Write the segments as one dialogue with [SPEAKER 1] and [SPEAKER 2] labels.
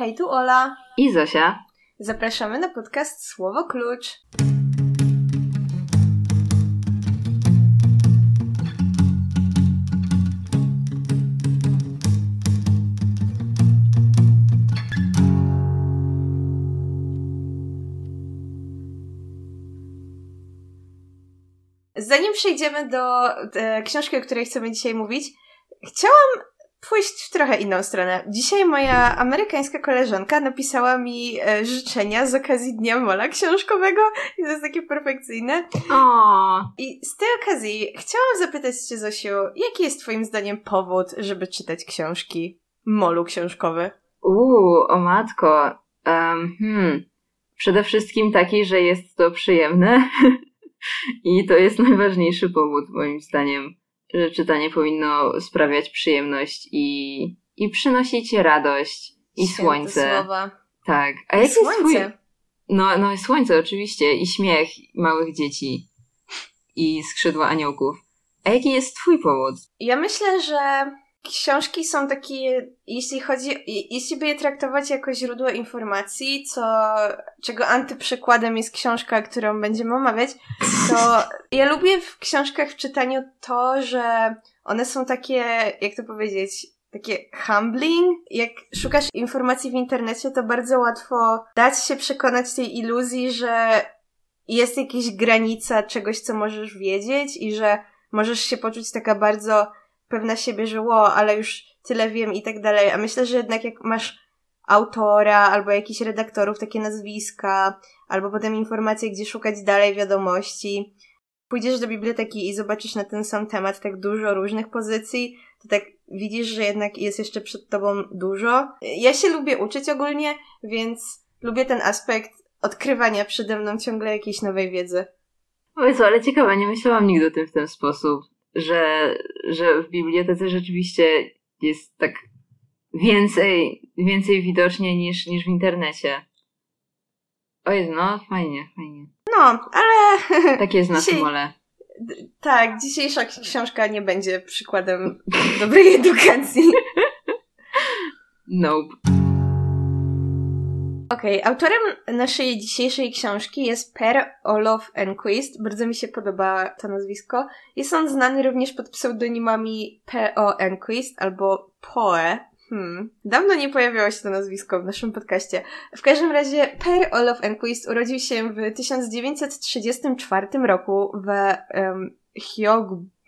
[SPEAKER 1] Hej, tu Ola.
[SPEAKER 2] I Zosia.
[SPEAKER 1] Zapraszamy na podcast Słowo Klucz. Zanim przejdziemy do e, książki, o której chcemy dzisiaj mówić, chciałam pójść w trochę inną stronę. Dzisiaj moja amerykańska koleżanka napisała mi e, życzenia z okazji Dnia Mola Książkowego i to jest takie perfekcyjne.
[SPEAKER 2] O.
[SPEAKER 1] I z tej okazji chciałam zapytać Cię, Zosiu, jaki jest Twoim zdaniem powód, żeby czytać książki Molu książkowy?
[SPEAKER 2] Uuu, o matko. Um, hmm. Przede wszystkim taki, że jest to przyjemne. I to jest najważniejszy powód, moim zdaniem, że czytanie powinno sprawiać przyjemność i, i przynosić radość i
[SPEAKER 1] Święte
[SPEAKER 2] słońce.
[SPEAKER 1] Słowa.
[SPEAKER 2] Tak. A
[SPEAKER 1] I
[SPEAKER 2] jaki jest twój...
[SPEAKER 1] słońce.
[SPEAKER 2] No, no, słońce oczywiście i śmiech małych dzieci i skrzydła aniołków. A jaki jest twój powód?
[SPEAKER 1] Ja myślę, że książki są takie, jeśli chodzi, jeśli by je traktować jako źródło informacji, co, czego antyprzykładem jest książka, którą będziemy omawiać, to ja lubię w książkach w czytaniu to, że one są takie, jak to powiedzieć, takie humbling. Jak szukasz informacji w internecie, to bardzo łatwo dać się przekonać tej iluzji, że jest jakaś granica czegoś, co możesz wiedzieć i że możesz się poczuć taka bardzo pewna siebie, że ło, ale już tyle wiem i tak dalej. A myślę, że jednak jak masz autora albo jakichś redaktorów, takie nazwiska, albo potem informacje, gdzie szukać dalej wiadomości, pójdziesz do biblioteki i zobaczysz na ten sam temat tak dużo różnych pozycji, to tak widzisz, że jednak jest jeszcze przed tobą dużo. Ja się lubię uczyć ogólnie, więc lubię ten aspekt odkrywania przede mną ciągle jakiejś nowej wiedzy.
[SPEAKER 2] O Jezu, ale ciekawe, nie myślałam nigdy o tym w ten sposób, że, że w bibliotece rzeczywiście jest tak więcej, więcej widocznie niż, niż w internecie. O Jezu, no fajnie, fajnie.
[SPEAKER 1] No, ale
[SPEAKER 2] Tak jest na
[SPEAKER 1] Dzisiaj-
[SPEAKER 2] mole.
[SPEAKER 1] Tak, dzisiejsza książka nie będzie przykładem dobrej edukacji.
[SPEAKER 2] Nope.
[SPEAKER 1] Okej, autorem naszej dzisiejszej książki jest Per Olof Enquist. Bardzo mi się podoba to nazwisko. Jest on znany również pod pseudonimami P.O. Enquist albo Poe. Hmm. Dawno nie pojawiało się to nazwisko w naszym podcaście. W każdym razie Per Olof Enquist urodził się w 1934 roku w um,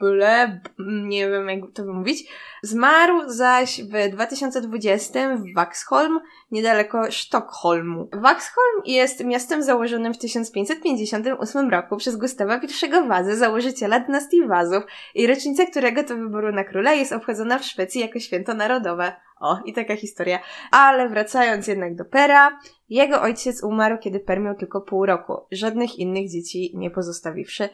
[SPEAKER 1] Hjogbule, nie wiem jak to wymówić. Zmarł zaś w 2020 w Vaxholm, niedaleko Sztokholmu. Vaxholm jest miastem założonym w 1558 roku przez Gustawa I Wazę, założyciela dynastii Wazów i rocznica którego to wyboru na króla jest obchodzona w Szwecji jako święto narodowe. O, i taka historia. Ale wracając jednak do Pera, jego ojciec umarł, kiedy Per miał tylko pół roku, żadnych innych dzieci nie pozostawiwszy.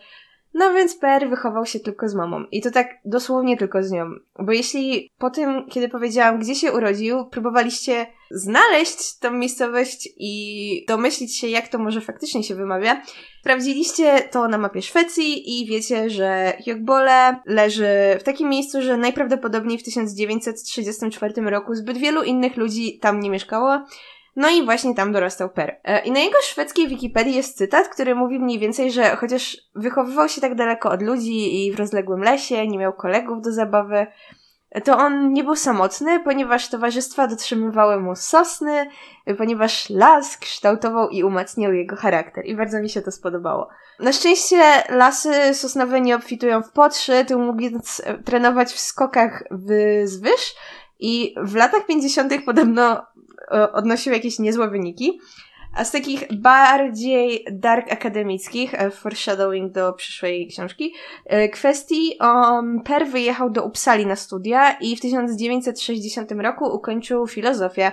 [SPEAKER 1] No więc Per wychował się tylko z mamą. I to tak dosłownie tylko z nią. Bo jeśli po tym, kiedy powiedziałam, gdzie się urodził, próbowaliście znaleźć tą miejscowość i domyślić się, jak to może faktycznie się wymawia, sprawdziliście to na mapie Szwecji i wiecie, że Jogbole leży w takim miejscu, że najprawdopodobniej w 1934 roku zbyt wielu innych ludzi tam nie mieszkało. No i właśnie tam dorastał Per. E, I na jego szwedzkiej Wikipedii jest cytat, który mówi mniej więcej, że chociaż wychowywał się tak daleko od ludzi i w rozległym lesie, nie miał kolegów do zabawy, to on nie był samotny, ponieważ towarzystwa dotrzymywały mu sosny, ponieważ las kształtował i umacniał jego charakter. I bardzo mi się to spodobało. Na szczęście lasy sosnowe nie obfitują w potrzy, tu mógł więc e, trenować w skokach wzwyż i w latach 50. podobno e, odnosił jakieś niezłe wyniki. A z takich bardziej dark akademickich, e, foreshadowing do przyszłej książki, e, kwestii, um, Per wyjechał do Uppsali na studia i w 1960 roku ukończył filozofię.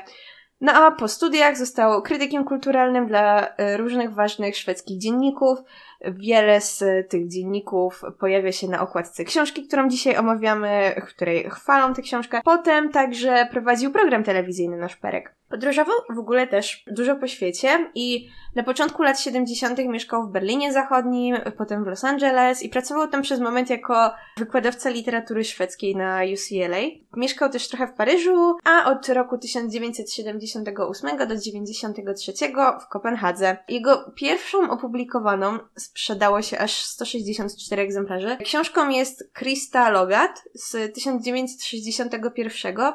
[SPEAKER 1] No a po studiach został krytykiem kulturalnym dla różnych ważnych szwedzkich dzienników. Wiele z tych dzienników pojawia się na okładce książki, którą dzisiaj omawiamy, w której chwalą tę książkę. Potem także prowadził program telewizyjny na Szperek. Podróżował w ogóle też dużo po świecie i na początku lat 70. mieszkał w Berlinie Zachodnim, potem w Los Angeles i pracował tam przez moment jako wykładowca literatury szwedzkiej na UCLA. Mieszkał też trochę w Paryżu, a od roku 1978 do 1993 w Kopenhadze. Jego pierwszą opublikowaną sprzedało się aż 164 egzemplarzy. Książką jest Krista Logat z 1961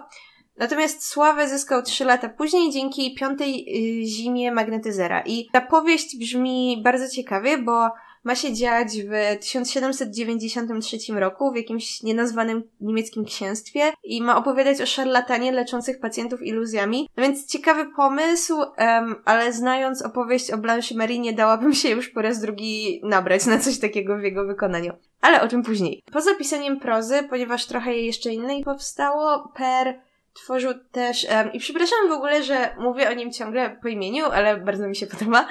[SPEAKER 1] Natomiast sławę zyskał trzy lata później dzięki piątej y, zimie magnetyzera. I ta powieść brzmi bardzo ciekawie, bo ma się dziać w 1793 roku w jakimś nenazwanym niemieckim księstwie i ma opowiadać o szarlatanie leczących pacjentów iluzjami. No więc ciekawy pomysł, um, ale znając opowieść o Blanche Marie nie dałabym się już po raz drugi nabrać na coś takiego w jego wykonaniu. Ale o czym później. Poza pisaniem prozy, ponieważ trochę jej jeszcze innej powstało, Per Tworzył też, um, i przepraszam w ogóle, że mówię o nim ciągle po imieniu, ale bardzo mi się podoba.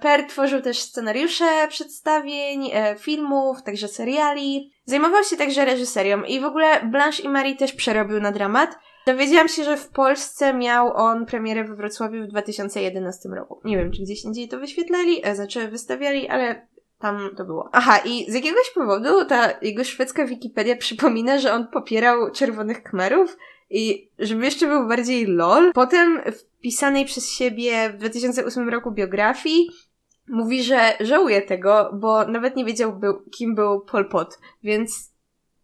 [SPEAKER 1] Per tworzył też scenariusze przedstawień, e, filmów, także seriali. Zajmował się także reżyserią i w ogóle Blanche i Marie też przerobił na dramat. Dowiedziałam się, że w Polsce miał on premierę we Wrocławiu w 2011 roku. Nie wiem, czy gdzieś indziej to wyświetlali, e, znaczy wystawiali, ale tam to było. Aha, i z jakiegoś powodu ta jego szwedzka Wikipedia przypomina, że on popierał czerwonych kmerów i żeby jeszcze był bardziej lol, potem w pisanej przez siebie w 2008 roku biografii mówi, że żałuje tego, bo nawet nie wiedział, był, kim był Pol Pot, więc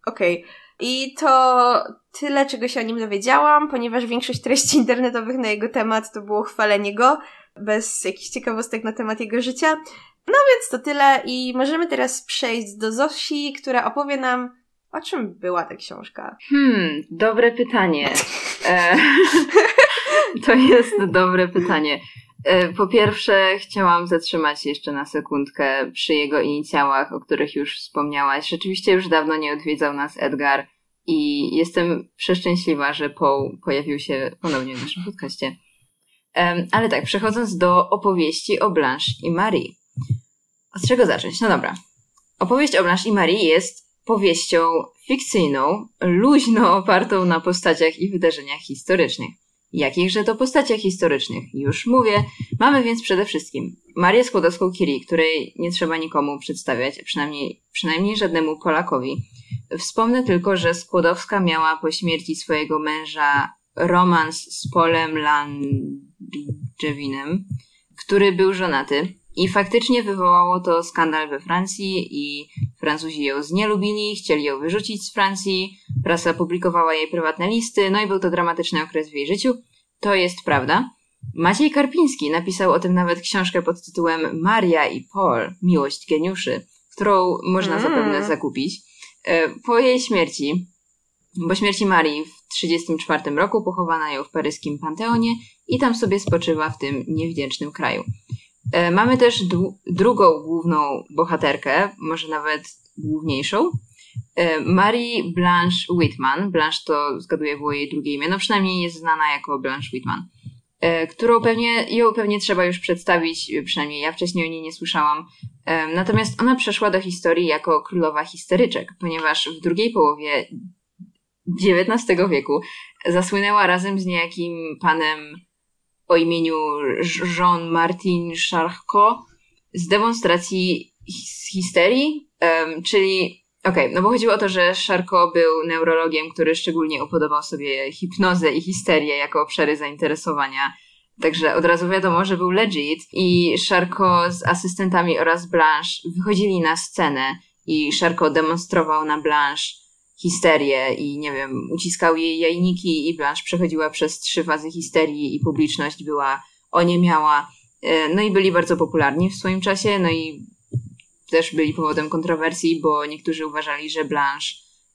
[SPEAKER 1] okej. Okay. I to tyle, czego się o nim dowiedziałam, ponieważ większość treści internetowych na jego temat to było chwalenie go, bez jakichś ciekawostek na temat jego życia. No więc to tyle i możemy teraz przejść do Zosi, która opowie nam o czym była ta książka?
[SPEAKER 2] Hmm, dobre pytanie. E, to jest dobre pytanie. E, po pierwsze, chciałam zatrzymać się jeszcze na sekundkę przy jego inicjałach, o których już wspomniałaś. Rzeczywiście już dawno nie odwiedzał nas Edgar i jestem przeszczęśliwa, że Paul pojawił się ponownie w naszym podcaście. Ale tak, przechodząc do opowieści o Blanche i Marie. Od czego zacząć? No dobra. Opowieść o Blanche i Marie jest powieścią fikcyjną, luźno opartą na postaciach i wydarzeniach historycznych. Jakichże to postaciach historycznych? Już mówię. Mamy więc przede wszystkim Marię Skłodowską-Curie, której nie trzeba nikomu przedstawiać, przynajmniej, przynajmniej żadnemu Polakowi. Wspomnę tylko, że Skłodowska miała po śmierci swojego męża romans z Polem Landrzewinem, który był żonaty. I faktycznie wywołało to skandal we Francji i Francuzi ją znielubili, chcieli ją wyrzucić z Francji, prasa publikowała jej prywatne listy, no i był to dramatyczny okres w jej życiu. To jest prawda. Maciej Karpiński napisał o tym nawet książkę pod tytułem Maria i Paul, Miłość geniuszy, którą można mm. zapewne zakupić. E, po jej śmierci, po śmierci Marii w 1934 roku pochowana ją w paryskim Panteonie i tam sobie spoczywa w tym niewdzięcznym kraju. E, mamy też drugą główną bohaterkę, może nawet główniejszą. E, Marie Blanche Whitman. Blanche to zgaduję było jej drugie imię, no przynajmniej jest znana jako Blanche Whitman. E, którą pewnie, ją pewnie trzeba już przedstawić, przynajmniej ja wcześniej o niej nie słyszałam. Natomiast ona przeszła do historii jako królowa histeryczek, ponieważ w drugiej połowie XIX wieku zasłynęła razem z niejakim panem o imieniu Jean-Martin Charcot z demonstracji histerii, um, czyli okej, okay, no bo chodziło o to, że Charcot był neurologiem, który szczególnie upodobał sobie hipnozę i histerię jako obszary zainteresowania. Także od razu wiadomo, że był legit i Charcot z asystentami oraz Blanche wychodzili na scenę i Charcot demonstrował na Blanche histerię i nie wiem, uciskał jej jajniki i Blanche przechodziła przez trzy fazy histerii i publiczność była oniemiała. E, no i byli bardzo popularni w swoim czasie, no i też byli powodem kontrowersji, bo niektórzy uważali, że Blanche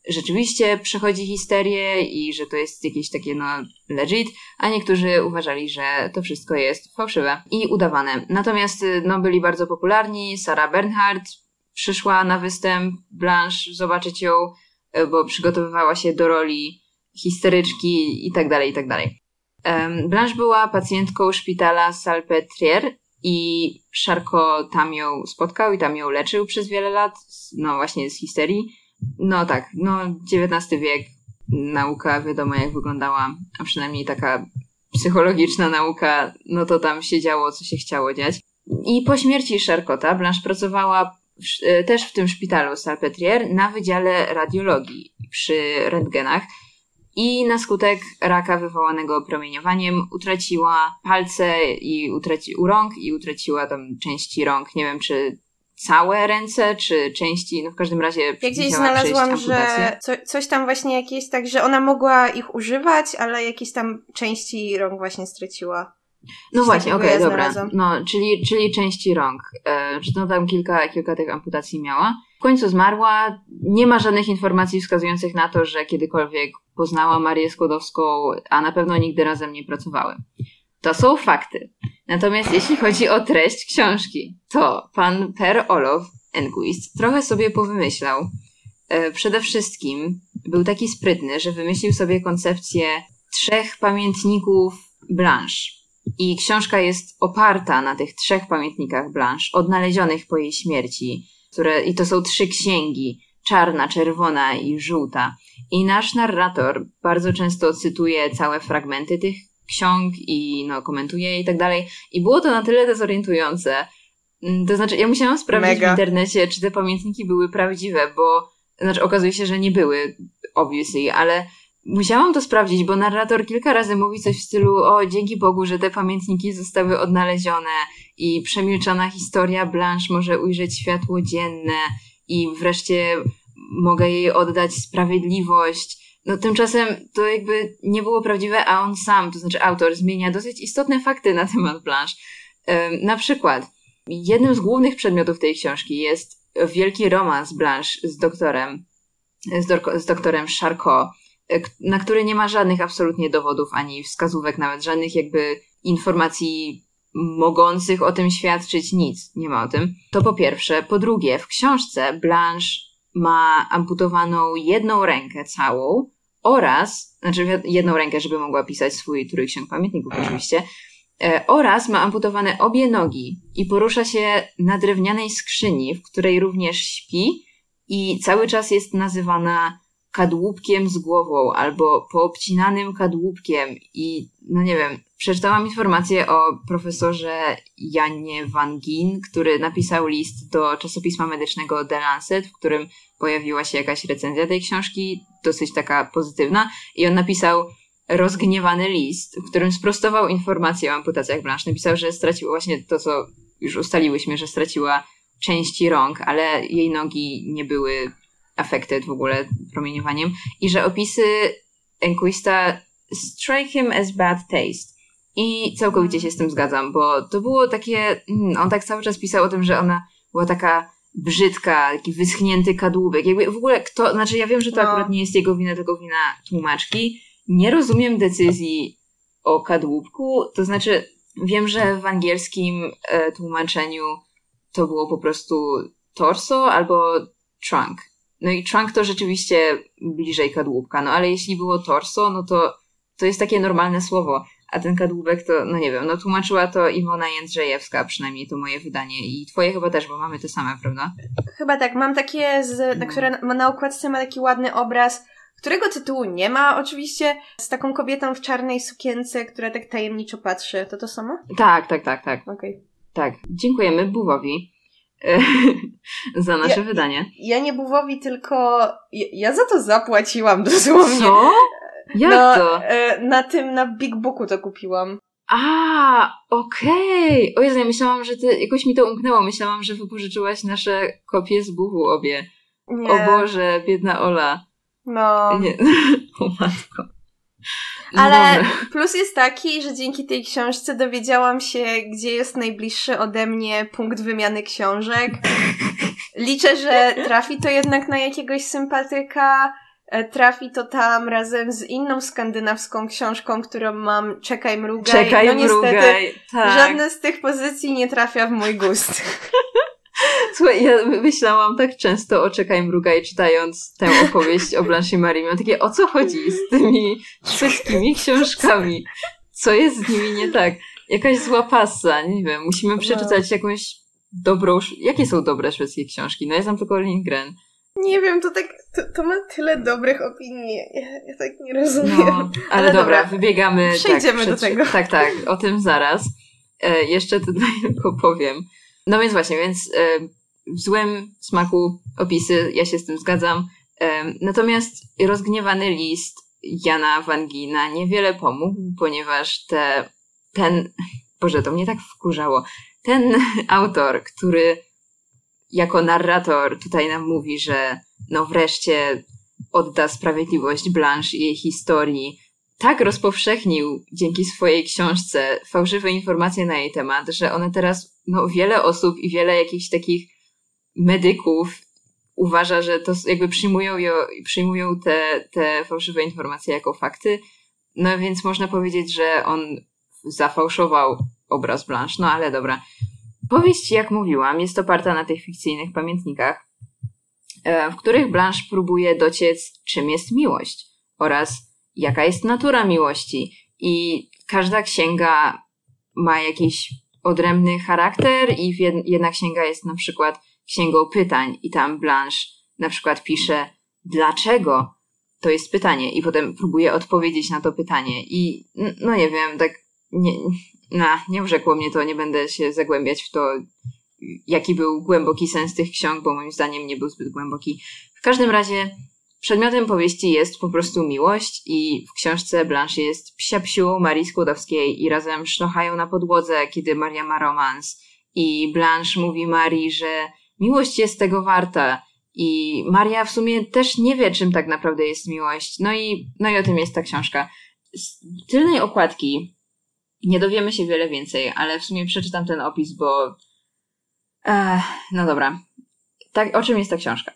[SPEAKER 2] rzeczywiście przechodzi histerię i że to jest jakieś takie no legit, a niektórzy uważali, że to wszystko jest fałszywe i udawane. Natomiast no byli bardzo popularni, Sarah Bernhardt przyszła na występ, Blanche zobaczyć ją E, bo przygotowywała się do roli histeryczki i tak dalej, i tak dalej. Blanche była pacjentką szpitala Salpetriere i Szarko tam ją spotkał i tam ją leczył przez wiele lat, no właśnie z histerii. No tak, no XIX wiek, nauka wiadomo jak wyglądała, a przynajmniej taka psychologiczna nauka, no to tam się działo, co się chciało dziać. I po śmierci Szarkota Blanche pracowała e, też w tym szpitalu Salpetriere na wydziale radiologii przy rentgenach i na skutek raka wywołanego promieniowaniem utraciła palce i utraciła rąk i utraciła tam części rąk. Nie wiem, czy całe ręce, czy części, no w każdym razie
[SPEAKER 1] Ja gdzieś znalazłam, że co, coś tam właśnie jakieś tak, że ona mogła ich używać, ale jakieś tam części rąk właśnie straciła.
[SPEAKER 2] No właśnie, okej, okay, dobra. No, czyli, czyli części rąk. No tam kilka, kilka tych amputacji miała. W końcu zmarła. Nie ma żadnych informacji wskazujących na to, że kiedykolwiek poznała Marię Skłodowską, a na pewno nigdy razem nie pracowały. To są fakty. Natomiast jeśli chodzi o treść książki, to pan Per Olof Enquist trochę sobie powymyślał. E, przede wszystkim był taki sprytny, że wymyślił sobie koncepcję trzech pamiętników Blanche. I książka jest oparta na tych trzech pamiętnikach Blanche, odnalezionych po jej śmierci, które, i to są trzy księgi, czarna, czerwona i żółta. I nasz narrator bardzo często cytuje całe fragmenty tych ksiąg i no, komentuje je i tak dalej. I było to na tyle dezorientujące. Mm, to znaczy, ja musiałam sprawdzić Mega. w internecie, czy te pamiętniki były prawdziwe, bo znaczy okazuje się, że nie były, obviously, ale musiałam to sprawdzić, bo narrator kilka razy mówi coś w stylu o, dzięki Bogu, że te pamiętniki zostały odnalezione i przemilczana historia Blanche może ujrzeć światło dzienne i wreszcie mogę jej oddać sprawiedliwość. No tymczasem to jakby nie było prawdziwe, a on sam, to znaczy autor, zmienia dosyć istotne fakty na temat Blanche. Na przykład, jednym z głównych przedmiotów tej książki jest wielki romans Blanche z doktorem, z, do, z doktorem Charcot, na który nie ma żadnych absolutnie dowodów ani wskazówek, nawet żadnych jakby informacji mogących o tym świadczyć, nic nie ma o tym. To po pierwsze. Po drugie, w książce Blanche ma amputowaną jedną rękę całą oraz, znaczy jedną rękę, żeby mogła pisać swój trójksiąg pamiętników oczywiście, e, oraz ma amputowane obie nogi i porusza się na drewnianej skrzyni, w której również śpi i cały czas jest nazywana kadłubkiem z głową albo poobcinanym kadłubkiem i no nie wiem, przeczytałam informację o profesorze Janie Van Gien, który napisał list do czasopisma medycznego The Lancet, w którym pojawiła się jakaś recenzja tej książki, dosyć taka pozytywna i on napisał rozgniewany list, w którym sprostował informacje o amputacjach Blanche. Napisał, że straciła właśnie to, co już ustaliłyśmy, że straciła części rąk, ale jej nogi nie były affected w ogóle promieniowaniem i że opisy Enquista strike him as bad taste. I całkowicie się z tym zgadzam, bo to było takie. Mm, on tak cały czas pisał o tym, że ona była taka brzydka, taki wyschnięty kadłubek. Jakby w ogóle kto. Znaczy, ja wiem, że to no. akurat nie jest jego wina, tylko wina tłumaczki. Nie rozumiem decyzji o kadłubku. To znaczy, wiem, że w angielskim e, tłumaczeniu to było po prostu torso albo trunk. No i trunk to rzeczywiście bliżej kadłubka, no ale jeśli było torso, no to to jest takie normalne słowo. A ten kadłubek to, no nie wiem, no tłumaczyła to Iwona Jędrzejewska, przynajmniej to moje wydanie. I twoje chyba też, bo mamy te same, prawda?
[SPEAKER 1] Chyba tak. Mam takie, z, na które na okładce ma taki ładny obraz, którego tytułu nie ma oczywiście, z taką kobietą w czarnej sukience, która tak tajemniczo patrzy. To to samo?
[SPEAKER 2] Tak, tak, tak, tak.
[SPEAKER 1] Okej. Okay.
[SPEAKER 2] Tak. Dziękujemy Buwowi za nasze
[SPEAKER 1] ja,
[SPEAKER 2] wydanie.
[SPEAKER 1] Ja nie Buwowi, tylko ja, ja za to zapłaciłam dosłownie.
[SPEAKER 2] Co? Jak
[SPEAKER 1] na,
[SPEAKER 2] to?
[SPEAKER 1] E, na tym, na Big Booku to kupiłam.
[SPEAKER 2] A, okej. Okay. O Jezu, ja myślałam, że ty, jakoś mi to umknęło. Myślałam, że wypożyczyłaś nasze kopie z buchu obie. Nie. O Boże, biedna Ola.
[SPEAKER 1] No.
[SPEAKER 2] Nie. o matko.
[SPEAKER 1] Ale plus jest taki, że dzięki tej książce dowiedziałam się, gdzie jest najbliższy ode mnie punkt wymiany książek. Liczę, że trafi to jednak na jakiegoś sympatyka. E, trafi to tam razem z inną skandynawską książką, którą mam Czekaj mrugaj.
[SPEAKER 2] Czekaj no niestety mrugaj, tak.
[SPEAKER 1] żadne z tych pozycji nie trafia w mój gust.
[SPEAKER 2] Słuchaj, ja myślałam tak często o Czekaj mrugaj, czytając tę opowieść o Blanche Marie. Miałam takie, o co chodzi z tymi wszystkimi książkami? Co jest z nimi nie tak? jakaś zła pasa, nie wiem, musimy no. przeczytać jakąś dobrą, jakie są dobre szwedzkie książki? No ja znam tylko Lindgren.
[SPEAKER 1] Nie wiem, to tak, to, to ma tyle dobrych opinii. Ja, ja tak nie rozumiem. No, ale,
[SPEAKER 2] ale dobra, dobra, wybiegamy.
[SPEAKER 1] Tak, Przejdziemy tak, do tego.
[SPEAKER 2] Tak, tak, o tym zaraz. E, jeszcze tutaj tylko powiem. No więc właśnie, więc w złym smaku opisy, ja się z tym zgadzam. Natomiast rozgniewany list Jana Wangina niewiele pomógł, ponieważ te, ten, Boże, to mnie tak wkurzało. Ten autor, który jako narrator tutaj nam mówi, że no wreszcie odda sprawiedliwość Blanche i jej historii, tak rozpowszechnił dzięki swojej książce fałszywe informacje na jej temat, że one teraz, no wiele osób i wiele jakichś takich medyków uważa, że to jakby przyjmują, przyjmują te, te fałszywe informacje jako fakty. No więc można powiedzieć, że on zafałszował obraz Blanche. No ale dobra. Powieść, jak mówiłam, jest oparta na tych fikcyjnych pamiętnikach, e, w których Blanche próbuje dociec, czym jest miłość oraz jaka jest natura miłości. I każda księga ma jakiś odrębny charakter i jedna księga jest na przykład księgą pytań i tam Blanche na przykład pisze dlaczego? To jest pytanie i potem próbuje odpowiedzieć na to pytanie i no nie wiem, tak nie, no, nie urzekło mnie to, nie będę się zagłębiać w to, jaki był głęboki sens tych ksiąg, bo moim zdaniem nie był zbyt głęboki. W każdym razie przedmiotem powieści jest po prostu miłość i w książce Blanche jest psia psiu Marii Skłodowskiej i razem szlochają na podłodze, kiedy Maria ma romans i Blanche mówi Marii, że miłość jest tego warta i Maria w sumie też nie wie, czym tak naprawdę jest miłość. No i, no i o tym jest ta książka. Z tylnej okładki nie dowiemy się wiele więcej, ale w sumie przeczytam ten opis, bo. Ech, no dobra. Tak, o czym jest ta książka?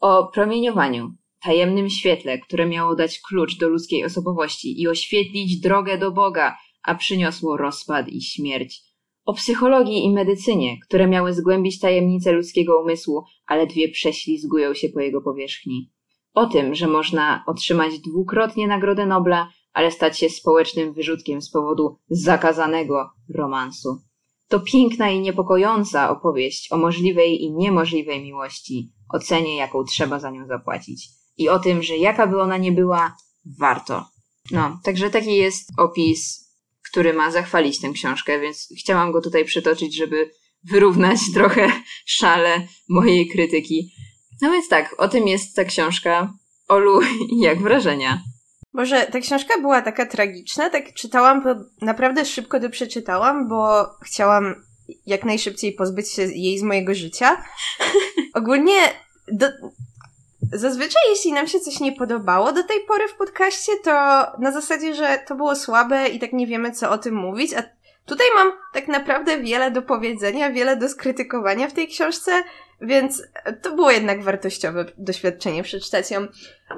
[SPEAKER 2] O promieniowaniu, tajemnym świetle, które miało dać klucz do ludzkiej osobowości i oświetlić drogę do Boga, a przyniosło rozpad i śmierć. O psychologii i medycynie, które miały zgłębić tajemnice ludzkiego umysłu, ale dwie prześlizgują się po jego powierzchni. O tym, że można otrzymać dwukrotnie Nagrodę Nobla, ale stać się społecznym wyrzutkiem z powodu zakazanego romansu. To piękna i niepokojąca opowieść o możliwej i niemożliwej miłości, o cenie, jaką trzeba za nią zapłacić i o tym, że jaka by ona nie była, warto. No, także taki jest opis, który ma zachwalić tę książkę, więc chciałam go tutaj przytoczyć, żeby wyrównać trochę szale mojej krytyki. No więc tak, o tym jest ta książka. Olu, jak wrażenia?
[SPEAKER 1] Może ta książka była taka tragiczna, tak czytałam, naprawdę szybko to przeczytałam, bo chciałam jak najszybciej pozbyć się jej z mojego życia. Ogólnie do, zazwyczaj jeśli nam się coś nie podobało do tej pory w podcaście, to na zasadzie, że to było słabe i tak nie wiemy co o tym mówić, a tutaj mam tak naprawdę wiele do powiedzenia, wiele do skrytykowania w tej książce, więc to było jednak wartościowe doświadczenie przeczytać ją.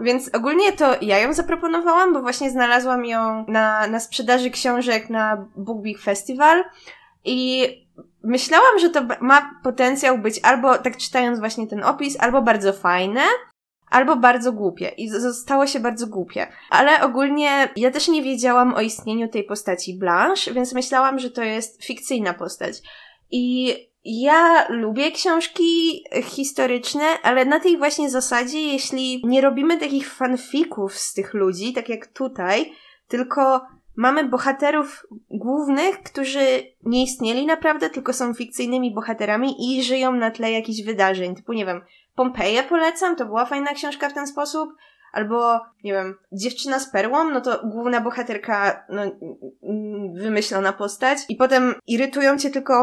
[SPEAKER 1] Więc ogólnie to ja ją zaproponowałam, bo właśnie znalazłam ją na, na sprzedaży książek na Book Big Festival i myślałam, że to ma potencjał być albo, tak czytając właśnie ten opis, albo bardzo fajne, albo bardzo głupie. I zostało się bardzo głupie. Ale ogólnie ja też nie wiedziałam o istnieniu tej postaci Blanche, więc myślałam, że to jest fikcyjna postać. I ja lubię książki historyczne, ale na tej właśnie zasadzie, jeśli nie robimy takich fanfików z tych ludzi, tak jak tutaj, tylko mamy bohaterów głównych, którzy nie istnieli naprawdę, tylko są fikcyjnymi bohaterami i żyją na tle jakichś wydarzeń. Typu, nie wiem, Pompeję polecam, to była fajna książka w ten sposób. Albo, nie wiem, Dziewczyna z perłą, no to główna bohaterka, no, wymyślona postać. I potem irytują cię tylko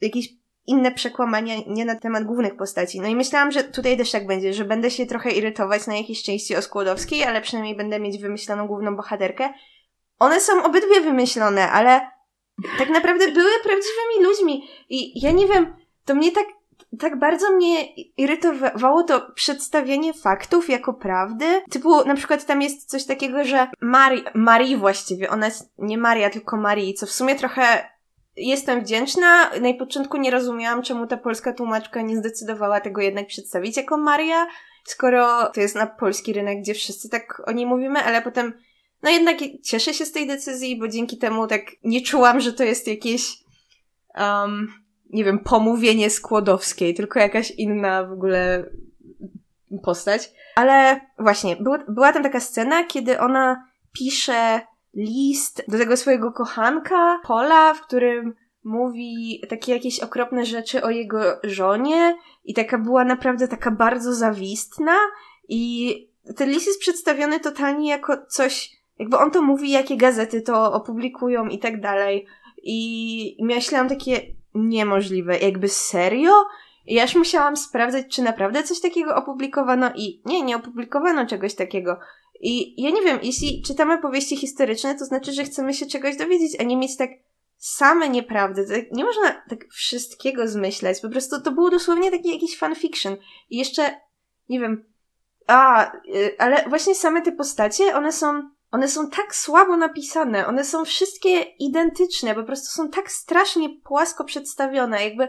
[SPEAKER 1] jakieś inne przekłamania nie na temat głównych postaci. No i myślałam, że tutaj też tak będzie, że będę się trochę irytować na jakiejś części o Skłodowskiej, ale przynajmniej będę mieć wymyśloną główną bohaterkę. One są obydwie wymyślone, ale tak naprawdę były prawdziwymi ludźmi. I ja nie wiem, to mnie tak tak bardzo mnie irytowało to przedstawienie faktów jako prawdy. Typu, na przykład tam jest coś takiego, że Marii, Marii właściwie, ona jest nie Maria, tylko Marii, co w sumie trochę jestem wdzięczna. Na początku nie rozumiałam, czemu ta polska tłumaczka nie zdecydowała tego jednak przedstawić jako Maria, skoro to jest na polski rynek, gdzie wszyscy tak o niej mówimy, ale potem no jednak cieszę się z tej decyzji, bo dzięki temu tak nie czułam, że to jest jakieś, um, nie wiem, pomówienie Skłodowskiej, tylko jakaś inna w ogóle postać. Ale właśnie, był, była tam taka scena, kiedy ona pisze list do tego swojego kochanka, Pola, w którym mówi takie jakieś okropne rzeczy o jego żonie i taka była naprawdę taka bardzo zawistna i ten list jest przedstawiony totalnie jako coś, jakby on to mówi, jakie gazety to opublikują i tak dalej. I myślałam takie niemożliwe, jakby serio? I ja już musiałam sprawdzać, czy naprawdę coś takiego opublikowano i nie, nie opublikowano czegoś takiego. I ja nie wiem, jeśli czytamy powieści historyczne, to znaczy, że chcemy się czegoś dowiedzieć, a nie mieć tak same nieprawdy. Tak, nie można tak wszystkiego zmyślać. Po prostu to było dosłownie taki jakiś fanfiction. I jeszcze, nie wiem, a, y, ale właśnie same te postacie, one są, one są tak słabo napisane, one są wszystkie identyczne, po prostu są tak strasznie płasko przedstawione, jakby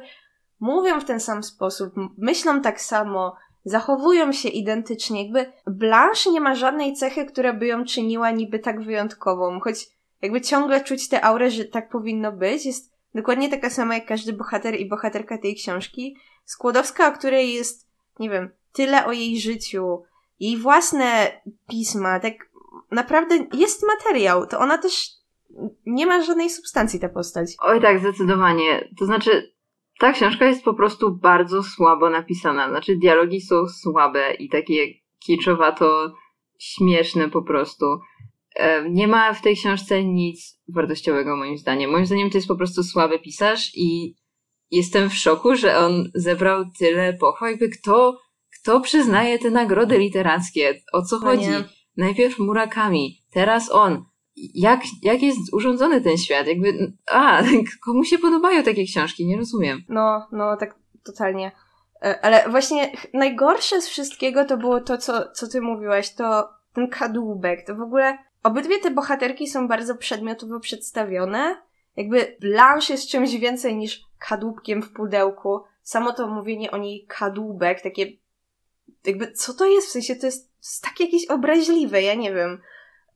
[SPEAKER 1] mówią w ten sam sposób, myślą tak samo, zachowują się identycznie, jakby Blanche nie ma żadnej cechy, która by ją czyniła niby tak wyjątkową, choć jakby ciągle czuć tę aurę, że tak powinno być, jest dokładnie taka sama jak każdy bohater i bohaterka tej książki. Skłodowska, o której jest, nie wiem, tyle o jej życiu, jej własne pisma, tak naprawdę jest materiał, to ona też nie ma żadnej substancji ta postać.
[SPEAKER 2] Oj tak, zdecydowanie. To znaczy, ta książka jest po prostu bardzo słabo napisana. Znaczy, dialogi są słabe i takie kiczowato śmieszne po prostu. Nie ma w tej książce nic wartościowego, moim zdaniem. Moim zdaniem to jest po prostu słaby pisarz i jestem w szoku, że on zebrał tyle pochwał. Jakby kto, kto przyznaje te nagrody literackie? O co no chodzi? Nie. Najpierw Murakami, teraz on. Jak, jak jest urządzony ten świat? Jakby, a, komu się podobają takie książki? Nie rozumiem.
[SPEAKER 1] No, no, tak totalnie. E, ale właśnie najgorsze z wszystkiego to było to, co, co ty mówiłaś, to ten kadłubek. To w ogóle Obydwie te bohaterki są bardzo przedmiotowo przedstawione. Jakby Blanche jest czymś więcej niż kadłubkiem w pudełku. Samo to mówienie o niej kadłubek, takie jakby co to jest? W sensie to jest, jest tak jakieś obraźliwe, ja nie wiem.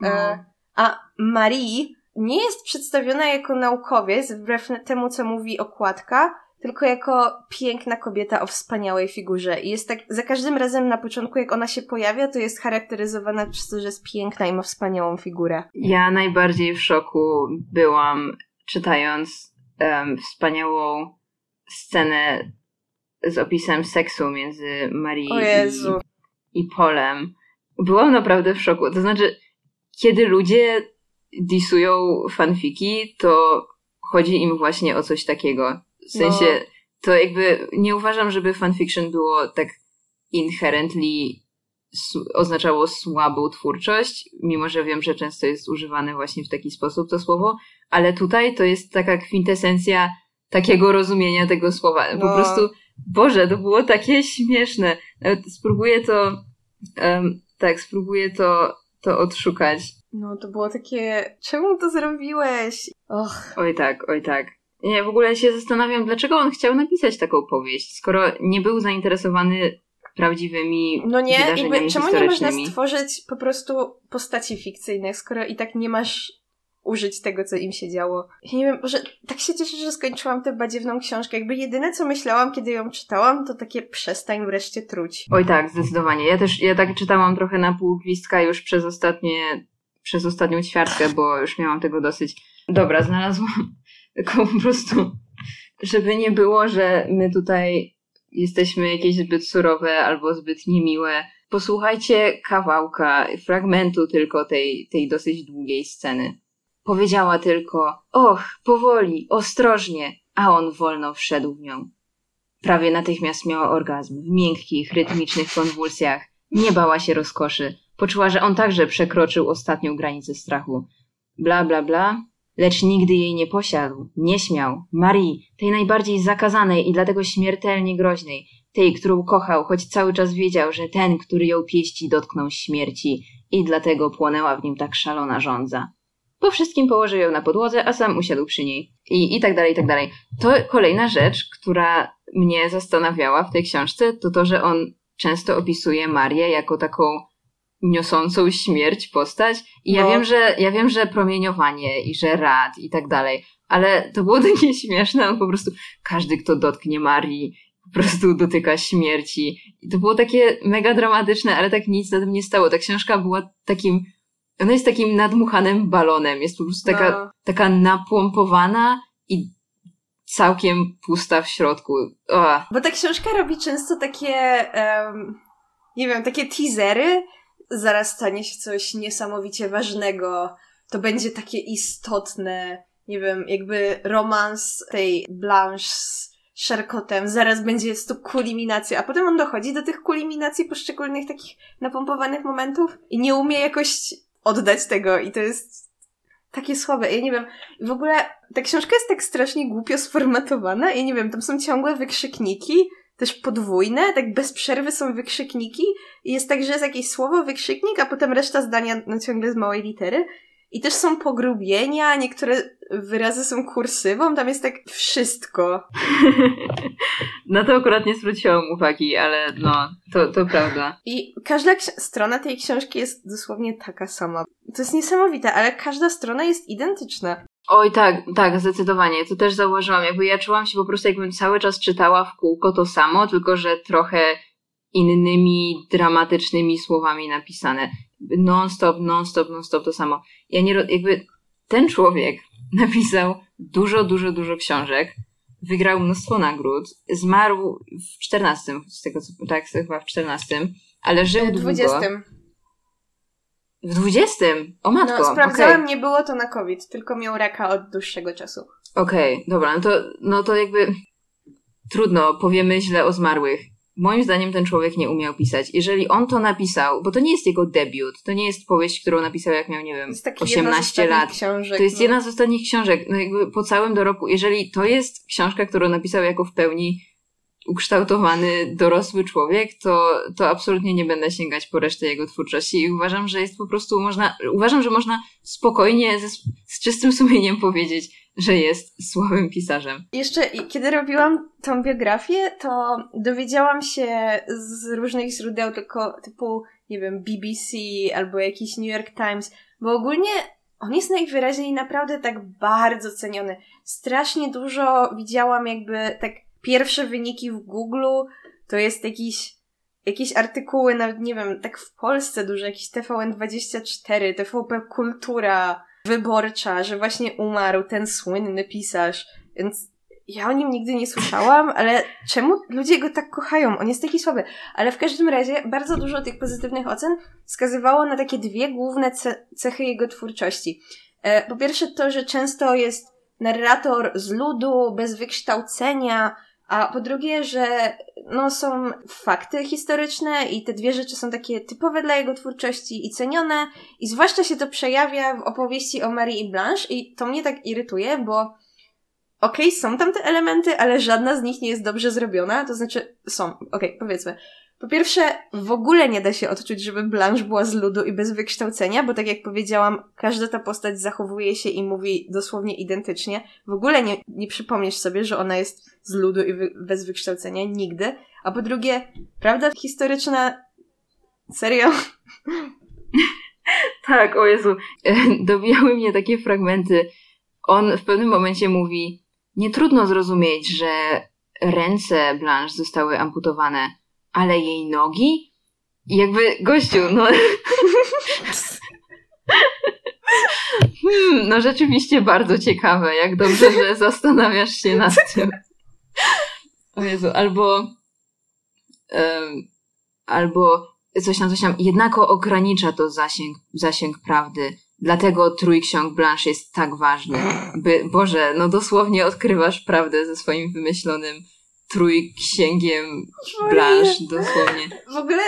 [SPEAKER 1] No. E, a Marie nie jest przedstawiona jako naukowiec, wbrew temu, co mówi okładka, tylko jako piękna kobieta o wspaniałej figurze. I jest tak, za każdym razem na początku, jak ona się pojawia, to jest charakteryzowana przez to, że jest piękna i ma wspaniałą figurę.
[SPEAKER 2] Ja najbardziej w szoku byłam, czytając um, wspaniałą scenę z opisem seksu między Marii i, i Polem. Byłam naprawdę w szoku. To znaczy, kiedy ludzie disują fanfiki, to chodzi im właśnie o coś takiego. W sensie, no. to jakby nie uważam, żeby fanfiction było tak inherently oznaczało słabą twórczość, mimo że wiem, że często jest używane właśnie w taki sposób to słowo, ale tutaj to jest taka kwintesencja takiego rozumienia tego słowa. No. Po prostu, Boże, to było takie śmieszne. Nawet spróbuję to, um, tak, spróbuję to, to odszukać.
[SPEAKER 1] No, to było takie, czemu to zrobiłeś? Och.
[SPEAKER 2] Oj tak, oj tak. Nie, w ogóle się zastanawiam, dlaczego on chciał napisać taką powieść, skoro nie był zainteresowany prawdziwymi No nie, jakby
[SPEAKER 1] czemu nie można stworzyć po prostu postaci fikcyjnych, skoro i tak nie masz użyć tego, co im się działo. Ja nie wiem, że tak się cieszę, że skończyłam tę badziewną książkę. Jakby jedyne, co myślałam, kiedy ją czytałam, to takie przestań wreszcie truć.
[SPEAKER 2] Oj tak, zdecydowanie. Ja też, ja tak czytałam trochę na pół gwizdka już przez ostatnie, przez ostatnią ćwiartkę, bo już miałam tego dosyć. Dobra, znalazłam tylko po prostu, żeby nie było, że my tutaj jesteśmy jakieś zbyt surowe albo zbyt niemiłe. Posłuchajcie kawałka, fragmentu tylko tej, tej dosyć długiej sceny. Powiedziała tylko, och, powoli, ostrożnie, a on wolno wszedł w nią. Prawie natychmiast miała orgazm, w miękkich, rytmicznych konwulsjach. Nie bała się rozkoszy. Poczuła, że on także przekroczył ostatnią granicę strachu. Bla, bla, bla, lecz nigdy jej nie posiadł, nie śmiał. Marii, tej najbardziej zakazanej i dlatego śmiertelnie groźnej, tej, którą kochał, choć cały czas wiedział, że ten, który ją pieści, dotknął śmierci i dlatego płonęła w nim tak szalona żądza. Po wszystkim położył ją na podłodze, a sam usiadł przy niej. I, i tak dalej, i tak dalej. To kolejna rzecz, która mnie zastanawiała w tej książce, to to, że on często opisuje Marię jako taką niosącą śmierć postać. I ja
[SPEAKER 1] No.
[SPEAKER 2] wiem, że ja wiem, że promieniowanie i że rad i tak dalej, ale to było takie śmieszne, on po prostu każdy, kto dotknie Marii, po prostu dotyka śmierci. I to było takie mega dramatyczne, ale tak nic na tym nie stało. Ta książka była takim, ona jest takim nadmuchanym balonem, jest po prostu taka,
[SPEAKER 1] No.
[SPEAKER 2] taka napompowana i całkiem pusta w środku. O,
[SPEAKER 1] Bo ta książka robi często takie, em, nie wiem, takie teasery. Zaraz stanie się coś niesamowicie ważnego. To będzie takie istotne. Nie wiem, jakby romans tej Blanche z Charcotem. Zaraz będzie jest tu kulminacja. A potem on dochodzi do tych kulminacji poszczególnych takich napompowanych momentów i nie umie jakoś oddać tego. I to jest takie słabe. Ja nie wiem. W ogóle ta książka jest tak strasznie głupio sformatowana i nie wiem, tam są ciągłe wykrzykniki, też podwójne, tak bez przerwy są wykrzykniki i jest tak, że jest jakieś słowo, wykrzyknik, a potem reszta zdania no, ciągle z małej litery. I też są pogrubienia, niektóre wyrazy są kursywą, tam jest tak wszystko.
[SPEAKER 2] Na to akurat nie zwróciłam uwagi, ale no, to, to prawda.
[SPEAKER 1] I każda strona tej książki jest dosłownie taka sama. To jest niesamowite, ale każda strona jest identyczna.
[SPEAKER 2] Oj, tak, tak, zdecydowanie. To też zauważyłam. Jakby ja czułam się po prostu, jakbym cały czas czytała w kółko to samo, tylko że trochę innymi dramatycznymi słowami napisane. Non-stop, non-stop, non-stop to samo. Ja nie, jakby ten człowiek napisał dużo, dużo, dużo książek, wygrał mnóstwo nagród, zmarł w 14, z tego co, tak, chyba w 14, ale żył
[SPEAKER 1] W
[SPEAKER 2] długo.
[SPEAKER 1] 20.
[SPEAKER 2] W 20? O matko,
[SPEAKER 1] No, sprawdzałem,
[SPEAKER 2] okej.
[SPEAKER 1] nie było to na COVID, tylko miał raka od dłuższego czasu.
[SPEAKER 2] Okej, dobra, no to, no to jakby trudno, powiemy źle o zmarłych. Moim zdaniem ten człowiek nie umiał pisać. Jeżeli on to napisał, bo to nie jest jego debiut, to nie jest powieść, którą napisał jak miał, nie wiem,
[SPEAKER 1] jest taki jedna z
[SPEAKER 2] 18
[SPEAKER 1] ostatnich
[SPEAKER 2] lat.
[SPEAKER 1] Książek,
[SPEAKER 2] To jest
[SPEAKER 1] no.
[SPEAKER 2] jedna z ostatnich książek, no jakby po całym dorobku. Jeżeli to jest książka, którą napisał jako w pełni ukształtowany, dorosły człowiek, to, to absolutnie nie będę sięgać po resztę jego twórczości i uważam, że jest po prostu można, uważam, że można spokojnie, ze, z czystym sumieniem powiedzieć, że jest słabym pisarzem.
[SPEAKER 1] Jeszcze kiedy robiłam tą biografię, to dowiedziałam się z różnych źródeł, tylko typu, nie wiem, BBC albo jakiś New York Times, bo ogólnie on jest najwyraźniej naprawdę tak bardzo ceniony. Strasznie dużo widziałam jakby tak pierwsze wyniki w Google, to jest jakiś jakieś artykuły, nawet nie wiem, tak w Polsce dużo, jakiś TVN24, TVP Kultura, Wyborcza, że właśnie umarł ten słynny pisarz, więc ja o nim nigdy nie słyszałam, ale czemu ludzie go tak kochają? On jest taki słaby. Ale w każdym razie bardzo dużo tych pozytywnych ocen wskazywało na takie dwie główne ce- cechy jego twórczości. E, Po pierwsze to, że często jest narrator z ludu, bez wykształcenia, a po drugie, że no, są fakty historyczne i te dwie rzeczy są takie typowe dla jego twórczości i cenione i zwłaszcza się to przejawia w opowieści o Marii i Blanche i to mnie tak irytuje, bo okej, są tam te elementy, ale żadna z nich nie jest dobrze zrobiona, to znaczy są, okej, powiedzmy. Po pierwsze, w ogóle nie da się odczuć, żeby Blanche była z ludu i bez wykształcenia, bo tak jak powiedziałam, każda ta postać zachowuje się i mówi dosłownie identycznie. W ogóle nie, nie przypomnisz sobie, że ona jest z ludu i wy, bez wykształcenia, nigdy. A po drugie, prawda historyczna, serio?
[SPEAKER 2] Tak, o Jezu. Dobijały mnie takie fragmenty. On w pewnym momencie mówi, nie trudno zrozumieć, że ręce Blanche zostały amputowane, ale jej nogi? I jakby, gościu, no... Hmm, no rzeczywiście bardzo ciekawe, jak dobrze, że zastanawiasz się nad tym. O Jezu, albo... em, albo coś tam, coś tam. Jednako ogranicza to zasięg, zasięg prawdy. Dlatego trójksiąg Blanche jest tak ważny. By, Boże, no dosłownie odkrywasz prawdę ze swoim wymyślonym trójksięgiem Blanche, dosłownie.
[SPEAKER 1] W ogóle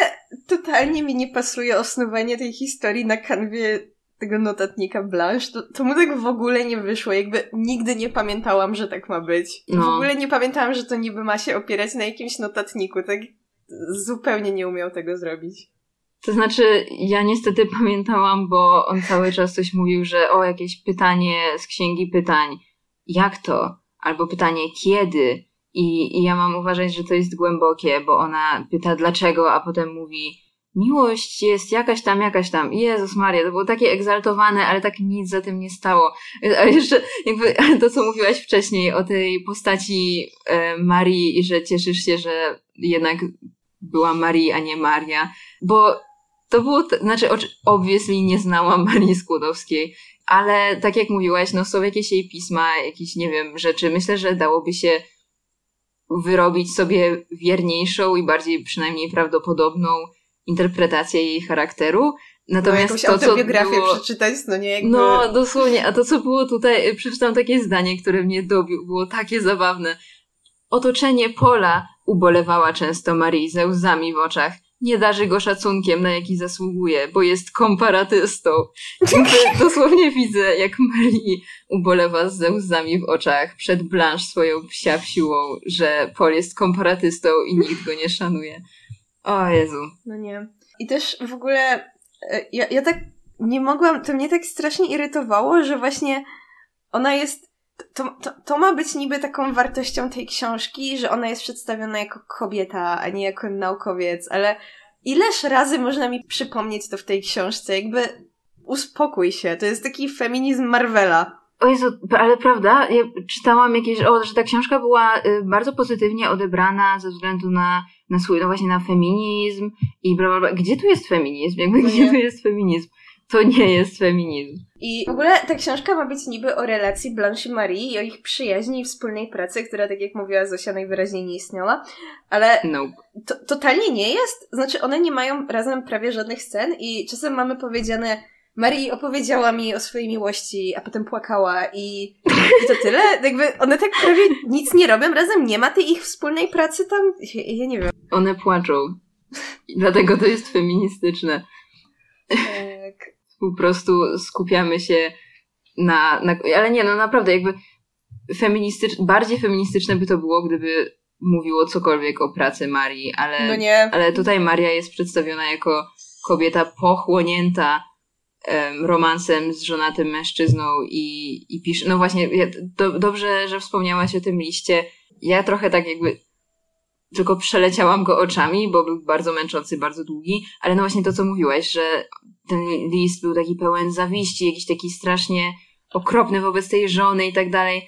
[SPEAKER 1] totalnie mi nie pasuje osnowanie tej historii na kanwie tego notatnika Blanche. To, to mu tak w ogóle nie wyszło. Jakby nigdy nie pamiętałam, że tak ma być.
[SPEAKER 2] No.
[SPEAKER 1] W ogóle nie pamiętałam, że to niby ma się opierać na jakimś notatniku. Tak zupełnie nie umiał tego zrobić.
[SPEAKER 2] To znaczy, ja niestety pamiętałam, bo on cały czas coś mówił, że o, jakieś pytanie z księgi pytań. Jak to? Albo pytanie kiedy? I, I ja mam uważać, że to jest głębokie, bo ona pyta dlaczego, a potem mówi miłość jest jakaś tam, jakaś tam. Jezus Maria, to było takie egzaltowane, ale tak nic za tym nie stało. A jeszcze jakby to, co mówiłaś wcześniej o tej postaci e, Marii i że cieszysz się, że jednak była Marii, a nie Maria, bo to było, t- znaczy obviously nie znałam Marii Skłodowskiej, ale tak jak mówiłaś, no są jakieś jej pisma, jakieś, nie wiem, rzeczy. Myślę, że dałoby się wyrobić sobie wierniejszą i bardziej przynajmniej prawdopodobną interpretację jej charakteru.
[SPEAKER 1] Natomiast no, to, co było... przeczytać, no nie jakby...
[SPEAKER 2] No, dosłownie. A to, co było tutaj, przeczytam takie zdanie, które mnie dobił, było takie zabawne. Otoczenie Pola ubolewała często Marii ze łzami w oczach nie darzy go szacunkiem, na jaki zasługuje, bo jest komparatystą. Dosłownie widzę, jak Marie ubolewa ze łzami w oczach przed Blanche swoją psiawsiłą, że Paul jest komparatystą i nikt go nie szanuje. O Jezu.
[SPEAKER 1] No nie. I też w ogóle e, ja, ja tak nie mogłam, to mnie tak strasznie irytowało, że właśnie ona jest to, to, to ma być niby taką wartością tej książki, że ona jest przedstawiona jako kobieta, a nie jako naukowiec, ale ileż razy można mi przypomnieć to w tej książce? Jakby uspokój się, to jest taki feminizm Marvela.
[SPEAKER 2] O Jezu, ale prawda, ja czytałam jakieś, o, że ta książka była y, bardzo pozytywnie odebrana ze względu na, na swój, no właśnie na feminizm i bla, bla, bla. Gdzie tu jest feminizm? Jakby, no gdzie tu jest feminizm? To nie jest feminizm.
[SPEAKER 1] I w ogóle ta książka ma być niby o relacji Blanche i Marie i o ich przyjaźni i wspólnej pracy, która, tak jak mówiła Zosia, najwyraźniej nie istniała. Ale
[SPEAKER 2] nope.
[SPEAKER 1] to, totalnie nie jest. Znaczy, one nie mają razem prawie żadnych scen i czasem mamy powiedziane Marie opowiedziała mi o swojej miłości, a potem płakała i, i to tyle. Jakby one tak prawie nic nie robią razem. Nie ma tej ich wspólnej pracy tam. Ja, ja nie wiem.
[SPEAKER 2] One płaczą. I dlatego to jest feministyczne.
[SPEAKER 1] Tak
[SPEAKER 2] po prostu skupiamy się na, na ale nie, no naprawdę jakby feministycz, bardziej feministyczne by to było, gdyby mówiło cokolwiek o pracy Marii, ale,
[SPEAKER 1] no nie.
[SPEAKER 2] ale tutaj Maria jest przedstawiona jako kobieta pochłonięta um, romansem z żonatym mężczyzną i, i pisze, no właśnie, ja, do, dobrze, że wspomniałaś o tym liście. Ja trochę tak jakby tylko przeleciałam go oczami, bo był bardzo męczący, bardzo długi, ale no właśnie to, co mówiłaś, że ten list był taki pełen zawiści, jakiś taki strasznie okropny wobec tej żony i tak dalej.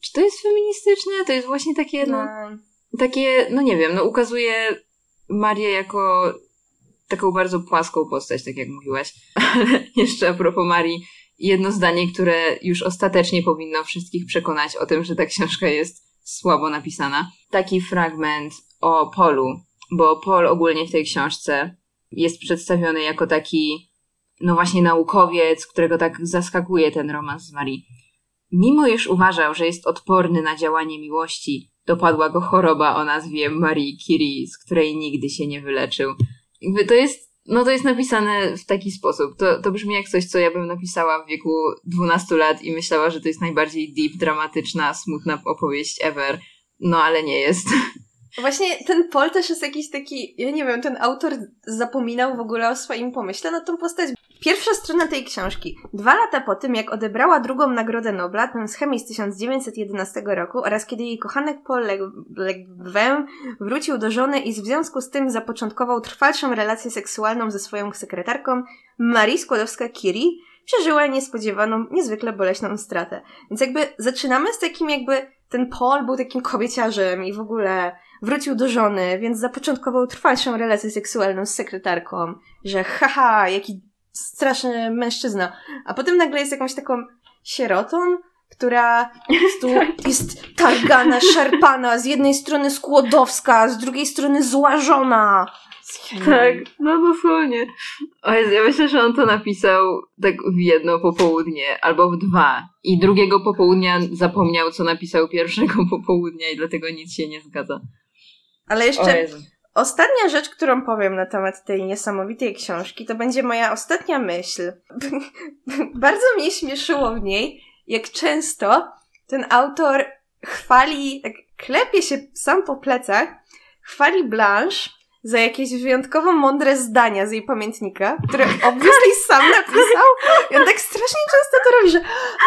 [SPEAKER 2] Czy to jest feministyczne? To jest właśnie takie, no, no. takie, no nie wiem, no ukazuje Marię jako taką bardzo płaską postać, tak jak mówiłaś. Ale jeszcze a propos Marii, jedno zdanie, które już ostatecznie powinno wszystkich przekonać o tym, że ta książka jest słabo napisana. Taki fragment o Polu, bo Paul ogólnie w tej książce jest przedstawiony jako taki, no właśnie naukowiec, którego tak zaskakuje ten romans z Marii. Mimo iż uważał, że jest odporny na działanie miłości, dopadła go choroba o nazwie Marie Curie, z której nigdy się nie wyleczył. Jakby to jest, no to jest napisane w taki sposób. To, to brzmi jak coś, co ja bym napisała w wieku 12 lat i myślała, że to jest najbardziej deep, dramatyczna, smutna opowieść ever. No ale nie jest.
[SPEAKER 1] Właśnie ten Paul też jest jakiś taki, ja nie wiem, ten autor zapominał w ogóle o swoim pomyśle na tą postać. Pierwsza strona tej książki. Dwa lata po tym, jak odebrała drugą Nagrodę Nobla, ten schemis z 1911 roku oraz kiedy jej kochanek Paul Legwem wrócił do żony i w związku z tym zapoczątkował trwalszą relację seksualną ze swoją sekretarką, Marie Skłodowska-Curie, przeżyła niespodziewaną, niezwykle boleśną stratę. Więc jakby zaczynamy z takim jakby ten Paul był takim kobieciarzem i w ogóle wrócił do żony, więc zapoczątkował trwalszą relację seksualną z sekretarką, że haha, jaki straszny mężczyzna. A potem nagle jest jakąś taką sierotą, która tu jest targana, szarpana, z jednej strony skłodowska, z drugiej strony zła żona.
[SPEAKER 2] Tak, no dosłownie. O Jezu, ja myślę, że on to napisał tak w jedno popołudnie, albo w dwa. I drugiego popołudnia zapomniał, co napisał pierwszego popołudnia i dlatego nic się nie zgadza.
[SPEAKER 1] Ale jeszcze ostatnia rzecz, którą powiem na temat tej niesamowitej książki, to będzie moja ostatnia myśl. Bardzo mnie śmieszyło w niej, jak często ten autor chwali, tak klepie się sam po plecach, chwali Blanche za jakieś wyjątkowo mądre zdania z jej pamiętnika, które obviously sam napisał. I on tak strasznie często to robi, że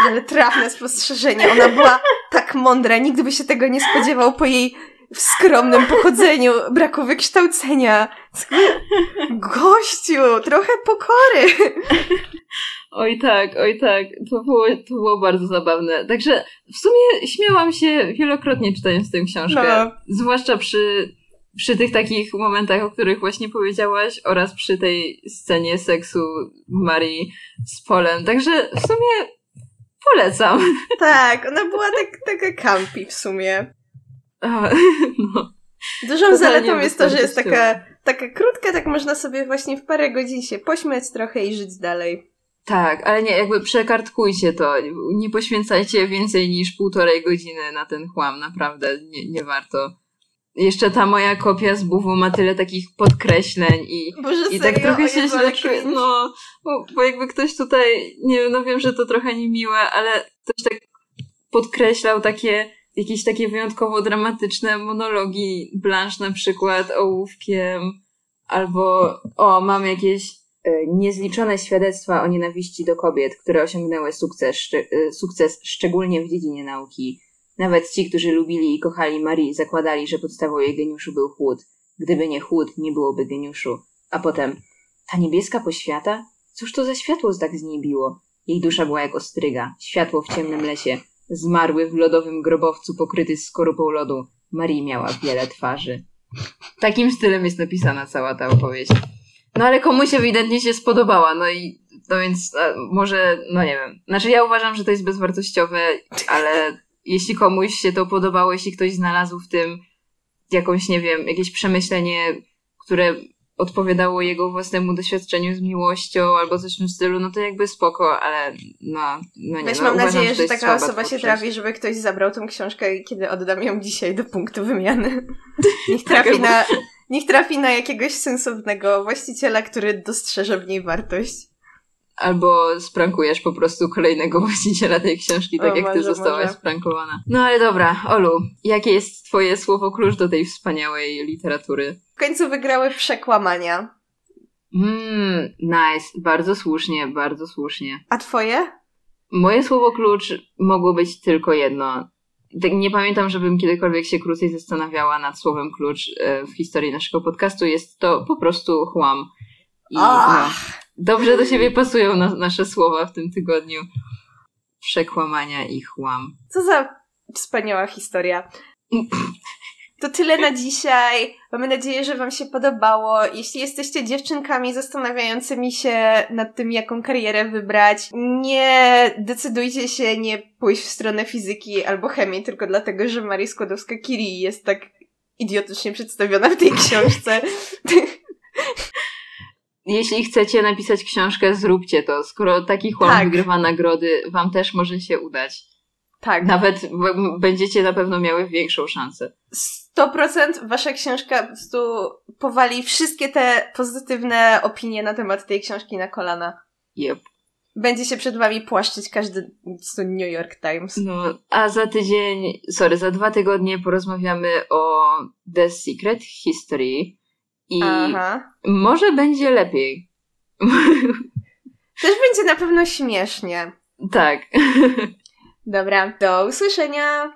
[SPEAKER 1] ale trafne spostrzeżenie. Ona była tak mądra, nigdy by się tego nie spodziewał po jej w skromnym pochodzeniu, braku wykształcenia. Gościu, trochę pokory.
[SPEAKER 2] Oj tak, oj tak, to było, to było bardzo zabawne. Także w sumie śmiałam się wielokrotnie czytając tę książkę. No. Zwłaszcza przy, przy tych takich momentach, o których właśnie powiedziałaś oraz przy tej scenie seksu Marii z Polem. Także w sumie polecam.
[SPEAKER 1] Tak, ona była tak, taka campi w sumie.
[SPEAKER 2] A, no.
[SPEAKER 1] Dużą zaletą jest to, że jest taka, taka krótka, tak można sobie właśnie w parę godzin się pośmiać trochę i żyć dalej.
[SPEAKER 2] Tak, ale nie, jakby przekartkujcie to. Nie poświęcajcie więcej niż półtorej godziny na ten chłam, naprawdę nie, nie warto. Jeszcze ta moja kopia z buwu ma tyle takich podkreśleń i,
[SPEAKER 1] Boże,
[SPEAKER 2] i tak trochę się źle czuję. No, bo, bo jakby ktoś tutaj, nie no wiem, że to trochę niemiłe, ale ktoś tak podkreślał takie, jakieś takie wyjątkowo dramatyczne monologi Blanche na przykład ołówkiem, albo o, mam jakieś E, niezliczone świadectwa o nienawiści do kobiet, które osiągnęły sukces, e, sukces szczególnie w dziedzinie nauki. Nawet ci, którzy lubili i kochali Marii, zakładali, że podstawą jej geniuszu był chłód. Gdyby nie chłód, nie byłoby geniuszu. A potem, ta niebieska poświata? Cóż to za światło tak z niej biło? Jej dusza była jak ostryga, światło w ciemnym lesie, zmarły w lodowym grobowcu pokryty skorupą lodu. Marii miała wiele twarzy. Takim stylem jest napisana cała ta opowieść. No ale komuś ewidentnie się spodobała, no i no więc może, no nie wiem. Znaczy ja uważam, że to jest bezwartościowe, ale jeśli komuś się to podobało, jeśli ktoś znalazł w tym jakąś, nie wiem, jakieś przemyślenie, które odpowiadało jego własnemu doświadczeniu z miłością albo coś w tym stylu, no to jakby spoko, ale no, no nie.
[SPEAKER 1] Weź
[SPEAKER 2] no,
[SPEAKER 1] mam
[SPEAKER 2] uważam,
[SPEAKER 1] nadzieję, że, taka osoba się trafi, żeby ktoś zabrał tą książkę, kiedy oddam ją dzisiaj do punktu wymiany. Niech trafi na Niech trafi na jakiegoś sensownego właściciela, który dostrzeże w niej wartość.
[SPEAKER 2] Albo sprankujesz po prostu kolejnego właściciela tej książki, tak o, jak może, ty zostałaś może. sprankowana. No ale dobra, Olu, jakie jest twoje słowo klucz do tej wspaniałej literatury?
[SPEAKER 1] W końcu wygrały przekłamania.
[SPEAKER 2] Mmm, nice. Bardzo słusznie, bardzo słusznie.
[SPEAKER 1] A twoje?
[SPEAKER 2] Moje słowo klucz mogło być tylko jedno. Tak, nie pamiętam, żebym kiedykolwiek się krócej zastanawiała nad słowem klucz e, w historii naszego podcastu. Jest to po prostu chłam. I no, dobrze do siebie pasują na, nasze słowa w tym tygodniu. Przekłamania i chłam.
[SPEAKER 1] Co za wspaniała historia. To tyle na dzisiaj. Mamy nadzieję, że Wam się podobało. Jeśli jesteście dziewczynkami zastanawiającymi się nad tym, jaką karierę wybrać, nie decydujcie się nie pójść w stronę fizyki albo chemii, tylko dlatego, że Maria Skłodowska-Curie jest tak idiotycznie przedstawiona w tej książce.
[SPEAKER 2] Jeśli chcecie napisać książkę, zróbcie to. Skoro taki chłop tak. wygrywa nagrody, Wam też może się udać.
[SPEAKER 1] Tak.
[SPEAKER 2] Nawet będziecie na pewno miały większą szansę.
[SPEAKER 1] 100% wasza książka po prostu powali wszystkie te pozytywne opinie na temat tej książki na kolana.
[SPEAKER 2] Yep.
[SPEAKER 1] Będzie się przed wami płaszczyć każdy New York Times.
[SPEAKER 2] No, a za tydzień, sorry, za dwa tygodnie porozmawiamy o The Secret History i Aha. może będzie lepiej.
[SPEAKER 1] Też będzie na pewno śmiesznie.
[SPEAKER 2] Tak.
[SPEAKER 1] Dobra, do usłyszenia!